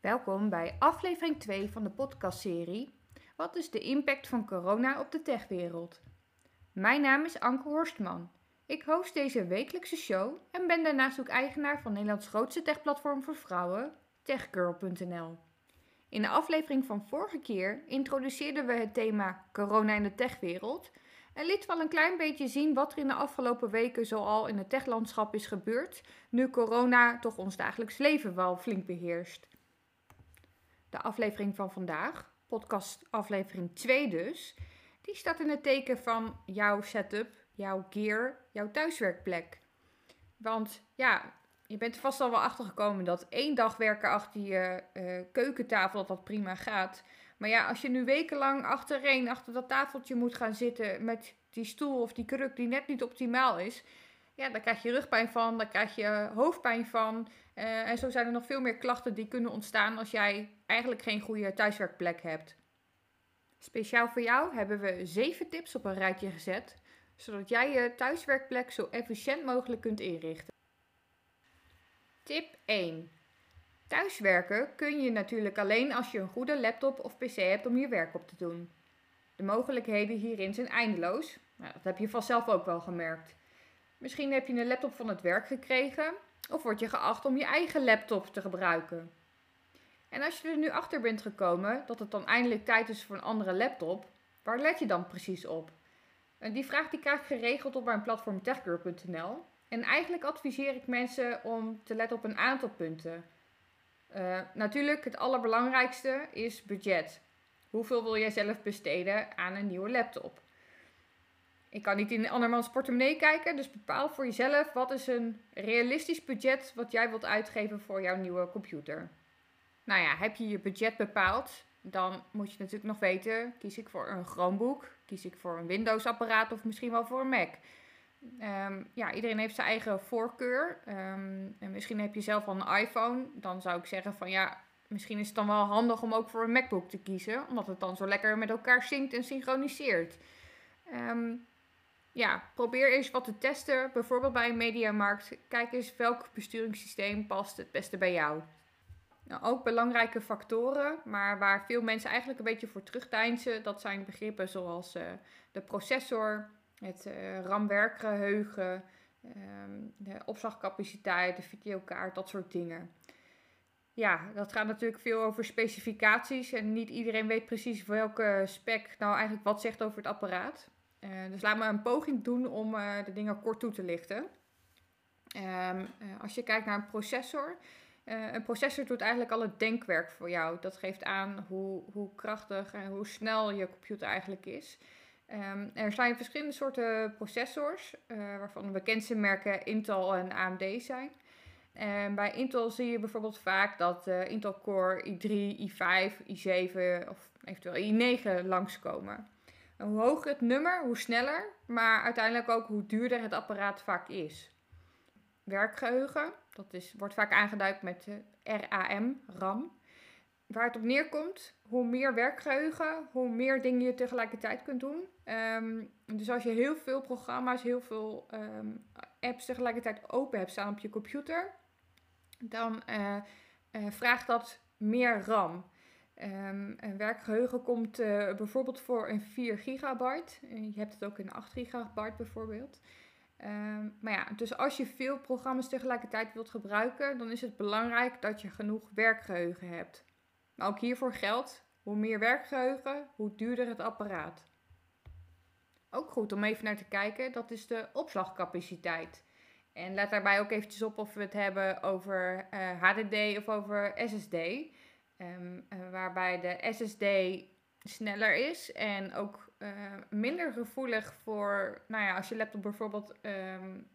Welkom bij aflevering 2 van de podcastserie Wat is de impact van corona op de techwereld? Mijn naam is Anke Horstman. Ik host deze wekelijkse show en ben daarnaast ook eigenaar van Nederlands grootste techplatform voor vrouwen, techgirl.nl. In de aflevering van vorige keer introduceerden we het thema corona in de techwereld en liet wel een klein beetje zien wat er in de afgelopen weken zoal in het techlandschap is gebeurd, nu corona toch ons dagelijks leven wel flink beheerst. De aflevering van vandaag, podcast aflevering 2 dus, die staat in het teken van jouw setup, jouw gear, jouw thuiswerkplek. Want ja, je bent er vast al wel achter gekomen dat één dag werken achter je uh, keukentafel dat dat prima gaat. Maar ja, als je nu wekenlang achtereen achter dat tafeltje moet gaan zitten met die stoel of die kruk die net niet optimaal is, ja, daar krijg je rugpijn van, daar krijg je hoofdpijn van. Uh, en zo zijn er nog veel meer klachten die kunnen ontstaan als jij eigenlijk geen goede thuiswerkplek hebt. Speciaal voor jou hebben we zeven tips op een rijtje gezet, zodat jij je thuiswerkplek zo efficiënt mogelijk kunt inrichten. Tip 1. Thuiswerken kun je natuurlijk alleen als je een goede laptop of pc hebt om je werk op te doen. De mogelijkheden hierin zijn eindeloos. Nou, dat heb je vast zelf ook wel gemerkt. Misschien heb je een laptop van het werk gekregen of word je geacht om je eigen laptop te gebruiken. En als je er nu achter bent gekomen dat het dan eindelijk tijd is voor een andere laptop, waar let je dan precies op? En die vraag die krijg ik geregeld op mijn platform techgirl.nl. En eigenlijk adviseer ik mensen om te letten op een aantal punten. Uh, natuurlijk, het allerbelangrijkste is budget. Hoeveel wil jij zelf besteden aan een nieuwe laptop? Ik kan niet in andermans portemonnee kijken, dus bepaal voor jezelf wat is een realistisch budget wat jij wilt uitgeven voor jouw nieuwe computer. Nou ja, heb je je budget bepaald, dan moet je natuurlijk nog weten, kies ik voor een Chromebook, kies ik voor een Windows apparaat of misschien wel voor een Mac. Um, ja, iedereen heeft zijn eigen voorkeur. Um, en misschien heb je zelf al een iPhone. Dan zou ik zeggen van ja, misschien is het dan wel handig om ook voor een MacBook te kiezen. Omdat het dan zo lekker met elkaar zinkt en synchroniseert. Um, ja, probeer eens wat te testen. Bijvoorbeeld bij een mediamarkt. Kijk eens welk besturingssysteem past het beste bij jou. Nou, ook belangrijke factoren, maar waar veel mensen eigenlijk een beetje voor terugdeinzen, dat zijn begrippen zoals uh, de processor, het uh, RAM-werkgeheugen, um, de opslagcapaciteit, de videokaart, dat soort dingen. Ja, dat gaat natuurlijk veel over specificaties en niet iedereen weet precies welke spec nou eigenlijk wat zegt over het apparaat. Uh, dus laat me een poging doen om uh, de dingen kort toe te lichten. Um, als je kijkt naar een processor, een processor doet eigenlijk al het denkwerk voor jou. Dat geeft aan hoe, hoe krachtig en hoe snel je computer eigenlijk is. Um, er zijn verschillende soorten processors, waarvan de bekendste merken Intel en AMD zijn. En bij Intel zie je bijvoorbeeld vaak dat uh, Intel Core i3, i5, i7 of eventueel i9 langskomen. Hoe hoger het nummer, hoe sneller, maar uiteindelijk ook hoe duurder het apparaat vaak is. Werkgeheugen, dat is, wordt vaak aangeduid met RAM, RAM. Waar het op neerkomt, hoe meer werkgeheugen, hoe meer dingen je tegelijkertijd kunt doen. Um, dus als je heel veel programma's, heel veel um, apps tegelijkertijd open hebt staan op je computer, dan uh, uh, vraagt dat meer RAM. Um, een werkgeheugen komt uh, bijvoorbeeld voor een 4 gigabyte. je hebt het ook in 8 gigabyte bijvoorbeeld. Um, maar ja, dus als je veel programma's tegelijkertijd wilt gebruiken, dan is het belangrijk dat je genoeg werkgeheugen hebt. Maar ook hiervoor geldt, hoe meer werkgeheugen, hoe duurder het apparaat. Ook goed om even naar te kijken, dat is de opslagcapaciteit. En let daarbij ook eventjes op of we het hebben over uh, eh, HDD of over SSD. Ehm, uh, waarbij de SSD sneller is en ook uh, minder gevoelig voor, nou ja, als je laptop bijvoorbeeld um,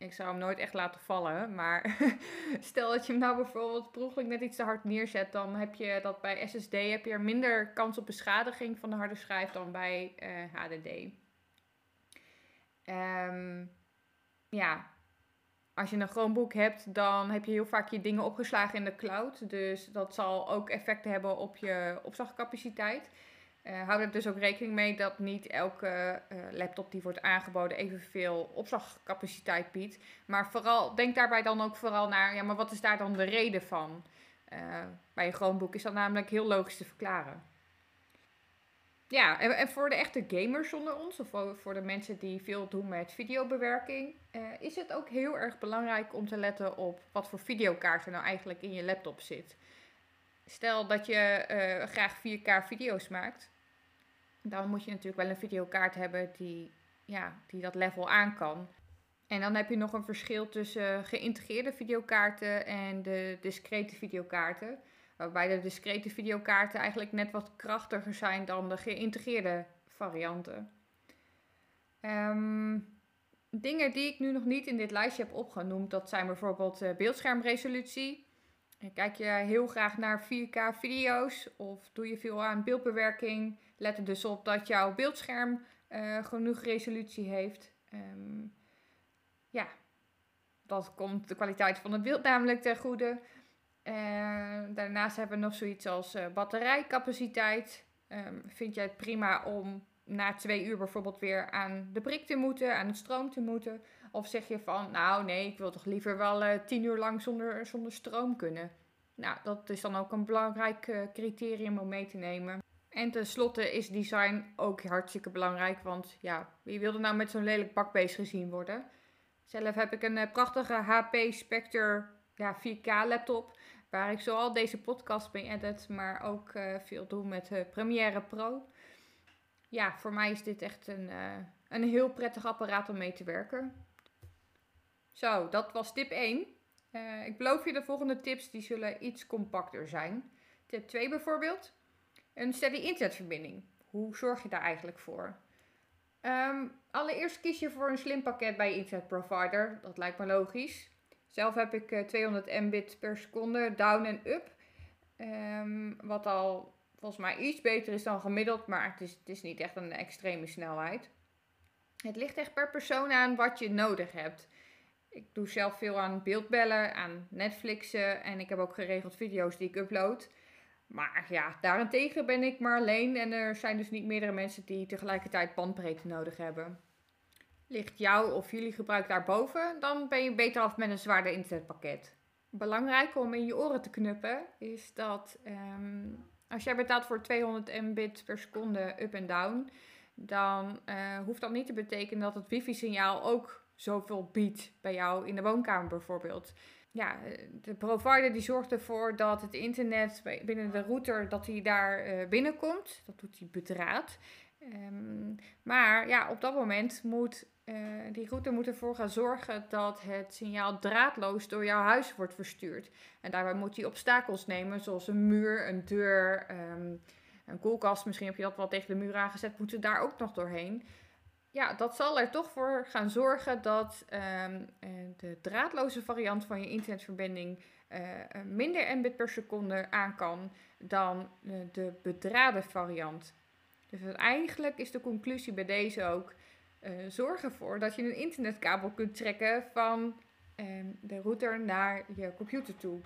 ik zou hem nooit echt laten vallen. Maar stel dat je hem nou bijvoorbeeld per net iets te hard neerzet. Dan heb je dat bij SSD heb je er minder kans op beschadiging van de harde schijf dan bij uh, eh, HDD. Um, ehm, ja, als je een Chromebook hebt, dan heb je heel vaak je dingen opgeslagen in de cloud. Dus dat zal ook effecten hebben op je opslagcapaciteit. Uh, hou er dus ook rekening mee dat niet elke uh, laptop die wordt aangeboden evenveel opslagcapaciteit biedt. Maar vooral, denk daarbij dan ook vooral naar, ja, maar wat is daar dan de reden van? bij een Chromebook is dat namelijk heel logisch te verklaren. Ja, en, voor de echte gamers onder ons, of voor de mensen die veel doen met videobewerking, uh, is het ook heel erg belangrijk om te letten op wat voor videokaart er nou eigenlijk in je laptop zit. Stel dat je uh, graag 4K video's maakt, dan moet je natuurlijk wel een videokaart hebben die, ja, die dat level aan kan. En dan heb je nog een verschil tussen geïntegreerde videokaarten en de discrete videokaarten. Waarbij de discrete videokaarten eigenlijk net wat krachtiger zijn dan de geïntegreerde varianten. Um, dingen die ik nu nog niet in dit lijstje heb opgenoemd, dat zijn bijvoorbeeld uh, beeldschermresolutie. Kijk je heel graag naar 4K video's of doe je veel aan beeldbewerking, let er dus op dat jouw beeldscherm uh, genoeg resolutie heeft. Um, ja, dat komt de kwaliteit van het beeld namelijk ten goede. Uh, daarnaast hebben we nog zoiets als uh, batterijcapaciteit. Um, vind jij het prima om na twee uur bijvoorbeeld weer aan de prik te moeten, aan het stroom te moeten? Of zeg je van, nou nee, ik wil toch liever wel uh, tien uur lang zonder, zonder stroom kunnen? Nou, dat is dan ook een belangrijk criterium om mee te nemen. En tenslotte is design ook hartstikke belangrijk, want ja, wie wil er nou met zo'n lelijk bakbeest gezien worden? Zelf heb ik een prachtige HP Spectre ja, 4K laptop. Waar ik zoal deze podcast mee edit, maar ook uh, veel doe met Premiere Pro. Ja, voor mij is dit echt een, uh, een heel prettig apparaat om mee te werken. Zo, dat was tip 1. ik beloof je de volgende tips, die zullen iets compacter zijn. Tip 2 bijvoorbeeld. Een steady internetverbinding. Hoe zorg je daar eigenlijk voor? Um, allereerst kies je voor een slim pakket bij je internetprovider. Dat lijkt me logisch. Zelf heb ik 200 eh, mbit per seconde down en up. Um, wat al volgens mij iets beter is dan gemiddeld, maar het is, het is niet echt een extreme snelheid. Het ligt echt per persoon aan wat je nodig hebt. Ik doe zelf veel aan beeldbellen, aan Netflixen en ik heb ook geregeld video's die ik upload. Maar ja, daarentegen ben ik maar alleen en er zijn dus niet meerdere mensen die tegelijkertijd bandbreedte nodig hebben. Ligt jouw of jullie gebruik daarboven, dan ben je beter af met een zwaarder internetpakket. Belangrijk om in je oren te knuppen is dat um, als jij betaalt voor 200 mbit per seconde up en down, dan uh, hoeft dat niet te betekenen dat het wifi-signaal ook zoveel biedt bij jou in de woonkamer bijvoorbeeld. Ja, de provider die zorgt ervoor dat het internet binnen de router dat hij daar uh, binnenkomt. Dat doet hij bedraad. Um, maar ja, op dat moment moet uh, die router moet ervoor gaan zorgen dat het signaal draadloos door jouw huis wordt verstuurd. En daarbij moet hij obstakels nemen, zoals een muur, een deur, um, een koelkast. Misschien heb je dat wel tegen de muur aangezet, moeten daar ook nog doorheen. Ja, dat zal er toch voor gaan zorgen dat um, de draadloze variant van je internetverbinding uh, minder mbit per seconde aan kan dan de bedraden variant. Dus eigenlijk is de conclusie bij deze ook: uh, zorg ervoor dat je een internetkabel kunt trekken van uh, de router naar je computer toe.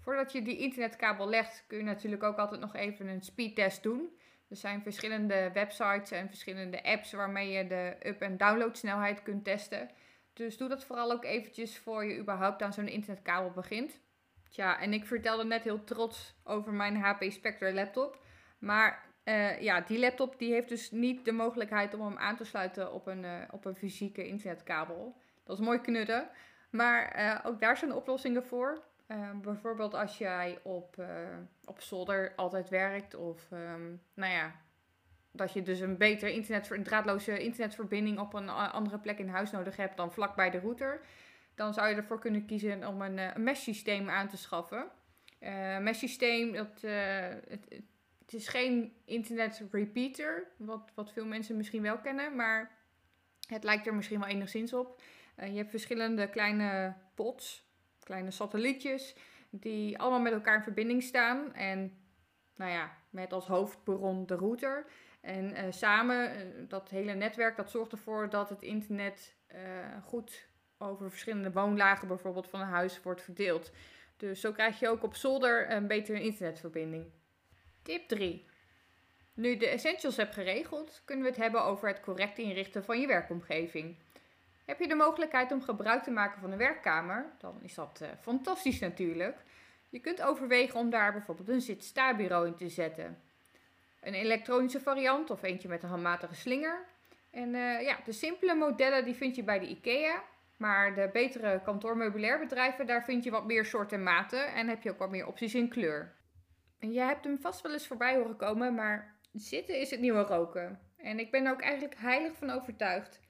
Voordat je die internetkabel legt, kun je natuurlijk ook altijd nog even een speedtest doen. Er zijn verschillende websites en verschillende apps waarmee je de up- en downloadsnelheid kunt testen. Dus doe dat vooral ook eventjes voor je überhaupt aan zo'n internetkabel begint. Tja, en ik vertelde net heel trots over mijn HP Spectre laptop. Maar uh, ja, die laptop die heeft dus niet de mogelijkheid om hem aan te sluiten op een, uh, op een fysieke internetkabel. Dat is mooi knudden. Maar uh, ook daar zijn oplossingen voor. bijvoorbeeld als jij op, op solder altijd werkt of um, nou ja, dat je dus een betere internet, een draadloze internetverbinding op een andere plek in huis nodig hebt dan vlakbij de router. Dan zou je ervoor kunnen kiezen om een, een mesh systeem aan te schaffen. Uh, mesh systeem, dat, uh, het is geen internet repeater, wat, wat veel mensen misschien wel kennen, maar het lijkt er misschien wel enigszins op. Uh, je hebt verschillende kleine pods, kleine satellietjes, die allemaal met elkaar in verbinding staan. En nou ja, met als hoofdbron de router. En uh, samen, uh, dat hele netwerk, dat zorgt ervoor dat het internet goed over verschillende woonlagen bijvoorbeeld van een huis wordt verdeeld. Dus zo krijg je ook op zolder een betere internetverbinding. Tip 3. Nu de essentials hebt geregeld, kunnen we het hebben over het correct inrichten van je werkomgeving. Heb je de mogelijkheid om gebruik te maken van een werkkamer, dan is dat uh, fantastisch natuurlijk. Je kunt overwegen om daar bijvoorbeeld een zit-sta-bureau in te zetten. Een elektronische variant of eentje met een handmatige slinger. En uh, ja, de simpele modellen die vind je bij de IKEA. Maar de betere kantoormeubilairbedrijven, daar vind je wat meer soorten en maten en heb je ook wat meer opties in kleur. En jij hebt hem vast wel eens voorbij horen komen, maar zitten is het nieuwe roken. En ik ben er ook eigenlijk heilig van overtuigd.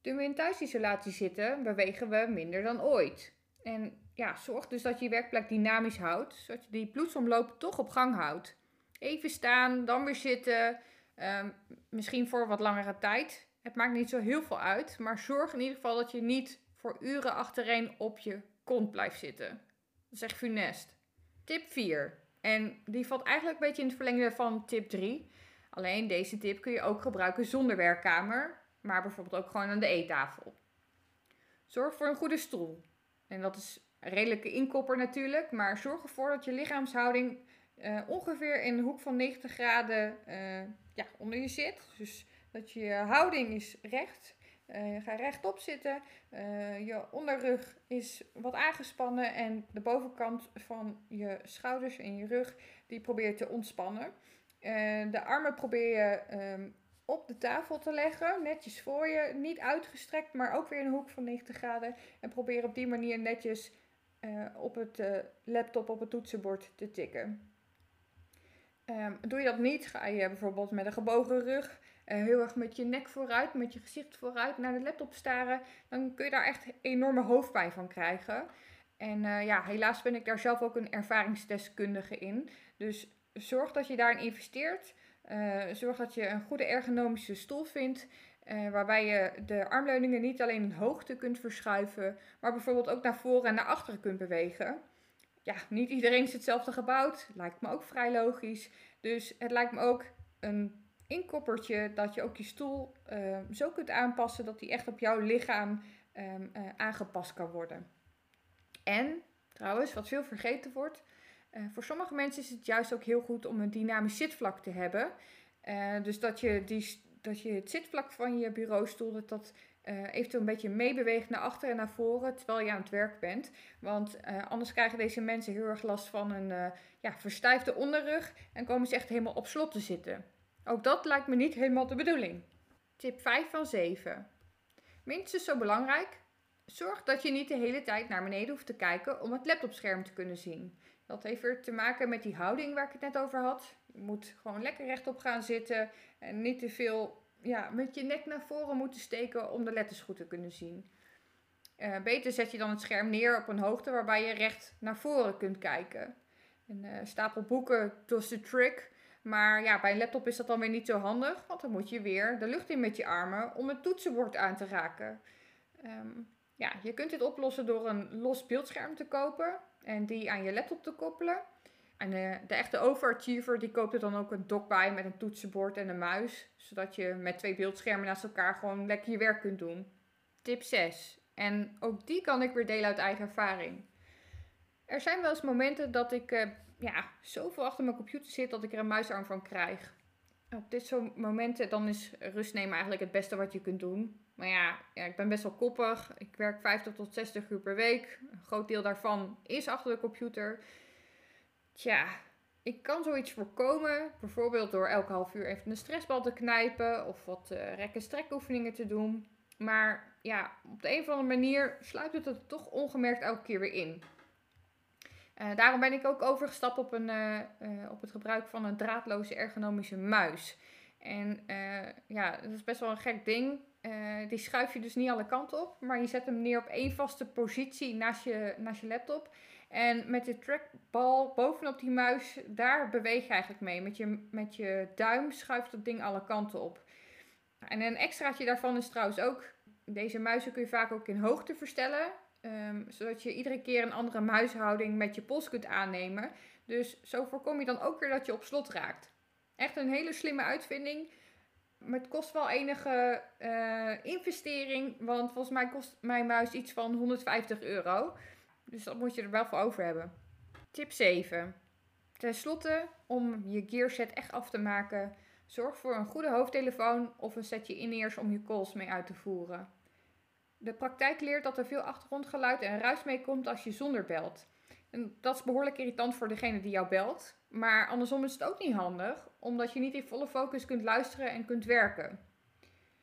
Toen we in thuisisolatie zitten, bewegen we minder dan ooit. En ja, zorg dus dat je je werkplek dynamisch houdt, zodat je die bloedsomloop toch op gang houdt. Even staan, dan weer zitten, ehm, misschien voor wat langere tijd. Het maakt niet zo heel veel uit, maar zorg in ieder geval dat je niet voor uren achtereen op je kont blijft zitten. Dat is echt funest. Tip 4. En die valt eigenlijk een beetje in het verlengde van tip 3. Alleen deze tip kun je ook gebruiken zonder werkkamer, maar bijvoorbeeld ook gewoon aan de eettafel. Zorg voor een goede stoel. En dat is een redelijke inkopper natuurlijk, maar zorg ervoor dat je lichaamshouding uh, ongeveer in de hoek van 90 graden uh, ja, onder je zit. Dus dat je houding is recht. Uh, ga rechtop zitten. Uh, je onderrug is wat aangespannen en de bovenkant van je schouders en je rug die probeer je te ontspannen. Uh, de armen probeer je um, op de tafel te leggen, netjes voor je, niet uitgestrekt, maar ook weer in een hoek van 90 graden. En probeer op die manier netjes op het laptop, op het toetsenbord te tikken. Um, doe je dat niet, ga je bijvoorbeeld met een gebogen rug uh, heel erg met je nek vooruit, met je gezicht vooruit naar de laptop staren, dan kun je daar echt enorme hoofdpijn van krijgen. En uh, ja, helaas ben ik daar zelf ook een ervaringsdeskundige in. Dus zorg dat je daarin investeert. Uh, zorg dat je een goede ergonomische stoel vindt. waarbij je de armleuningen niet alleen in hoogte kunt verschuiven, maar bijvoorbeeld ook naar voren en naar achteren kunt bewegen. Ja, niet iedereen is hetzelfde gebouwd. Lijkt me ook vrij logisch. Dus het lijkt me ook een inkoppertje dat je ook je stoel uh, zo kunt aanpassen dat die echt op jouw lichaam um, uh, aangepast kan worden. En trouwens, wat veel vergeten wordt, uh, voor sommige mensen is het juist ook heel goed om een dynamisch zitvlak te hebben. dus dat je, die, dat je het zitvlak van je bureaustoel, dat dat eventueel een beetje meebeweegt naar achter en naar voren terwijl je aan het werk bent. Want anders krijgen deze mensen heel erg last van een ja, verstijfde onderrug en komen ze echt helemaal op slot te zitten. Ook dat lijkt me niet helemaal de bedoeling. Tip 5 van 7. Minstens zo belangrijk. Zorg dat je niet de hele tijd naar beneden hoeft te kijken om het laptopscherm te kunnen zien. Dat heeft weer te maken met die houding waar ik het net over had. Je moet gewoon lekker rechtop gaan zitten en niet te veel ja, met je nek naar voren moeten steken om de letters goed te kunnen zien. Uh, beter zet je dan het scherm neer op een hoogte waarbij je recht naar voren kunt kijken. Een uh, stapel boeken does the trick. Maar ja, bij een laptop is dat dan weer niet zo handig, want dan moet je weer de lucht in met je armen om het toetsenbord aan te raken. Um, ja, je kunt dit oplossen door een los beeldscherm te kopen en die aan je laptop te koppelen. En de, de echte overachiever die koopt er dan ook een dock bij met een toetsenbord en een muis, zodat je met twee beeldschermen naast elkaar gewoon lekker je werk kunt doen. Tip 6. En ook die kan ik weer delen uit eigen ervaring. Er zijn wel eens momenten dat ik uh, ja, zoveel achter mijn computer zit dat ik er een muisarm van krijg. Op dit soort momenten dan is rust nemen eigenlijk het beste wat je kunt doen. Maar ja, ja, ik ben best wel koppig. Ik werk 50 tot 60 uur per week. Een groot deel daarvan is achter de computer. Tja, ik kan zoiets voorkomen. Bijvoorbeeld door elke half uur even een stressbal te knijpen. Of wat uh, rek- en strekoefeningen te doen. Maar ja, op de een of andere manier sluit het er toch ongemerkt elke keer weer in. Uh, daarom ben ik ook overgestapt op, een, uh, uh, op het gebruik van een draadloze ergonomische muis. En ja, dat is best wel een gek ding. die schuif je dus niet alle kanten op, maar je zet hem neer op één vaste positie naast je, naast je laptop. En met de trackbal bovenop die muis, daar beweeg je eigenlijk mee. Met je, met je duim schuift dat ding alle kanten op. En een extraatje daarvan is trouwens ook, deze muizen kun je vaak ook in hoogte verstellen. Um, zodat je iedere keer een andere muishouding met je pols kunt aannemen. Dus zo voorkom je dan ook weer dat je op slot raakt. Echt een hele slimme uitvinding. Maar het kost wel enige uh, investering. Want volgens mij kost mijn muis iets van 150 euro. Dus dat moet je er wel voor over hebben. Tip 7. Ten slotte, om je gearset echt af te maken, zorg voor een goede hoofdtelefoon of een setje in-ears om je calls mee uit te voeren. De praktijk leert dat er veel achtergrondgeluid en ruis mee komt als je zonder belt. En dat is behoorlijk irritant voor degene die jou belt. Maar andersom is het ook niet handig, omdat je niet in volle focus kunt luisteren en kunt werken.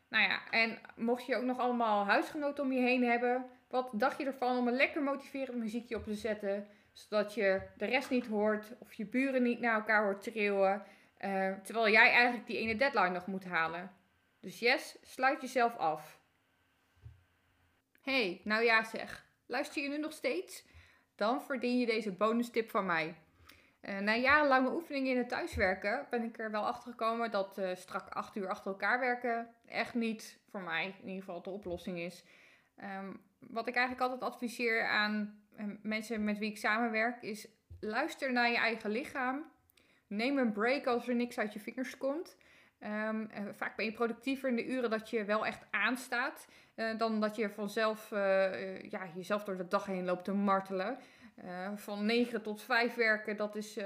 Nou ja, en mocht je ook nog allemaal huisgenoten om je heen hebben, wat dacht je ervan om een lekker motiverend muziekje op te zetten, zodat je de rest niet hoort of je buren niet naar elkaar hoort trillen, uh, terwijl jij eigenlijk die ene deadline nog moet halen. Dus yes, sluit jezelf af. Hey, nou ja zeg, luister je nu nog steeds? Dan verdien je deze bonus tip van mij. Uh, na jarenlange oefeningen in het thuiswerken ben ik er wel achter gekomen dat uh, strak acht uur achter elkaar werken echt niet voor mij in ieder geval de oplossing is. Um, wat ik eigenlijk altijd adviseer aan ehm, mensen met wie ik samenwerk is luister naar je eigen lichaam. Neem een break als er niks uit je vingers komt. Um, vaak ben je productiever in de uren dat je wel echt aanstaat. Uh, dan dat je vanzelf uh, ja, jezelf door de dag heen loopt te martelen. Van 9 tot 5 werken, dat is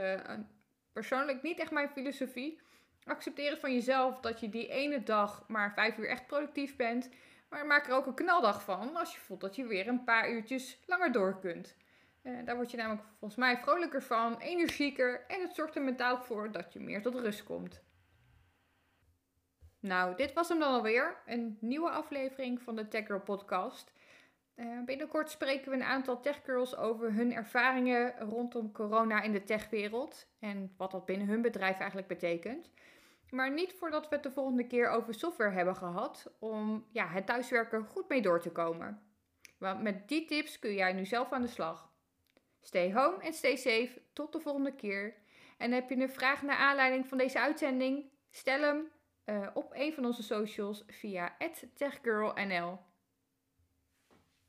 persoonlijk niet echt mijn filosofie. Accepteer het van jezelf dat je die ene dag maar 5 uur echt productief bent. Maar maak er ook een knaldag van als je voelt dat je weer een paar uurtjes langer door kunt. daar word je namelijk volgens mij vrolijker van, energieker en het zorgt er mentaal voor dat je meer tot rust komt. Nou, dit was hem dan alweer. Een nieuwe aflevering van de Tech Girl podcast. Uh, binnenkort spreken we een aantal techgirls over hun ervaringen rondom corona in de techwereld. En wat dat binnen hun bedrijf eigenlijk betekent. Maar niet voordat we het de volgende keer over software hebben gehad. Om ja, het thuiswerken goed mee door te komen. Want met die tips kun jij nu zelf aan de slag. Stay home en stay safe. Tot de volgende keer. En heb je een vraag naar aanleiding van deze uitzending? Stel hem uh, op een van onze socials via @techgirlnl.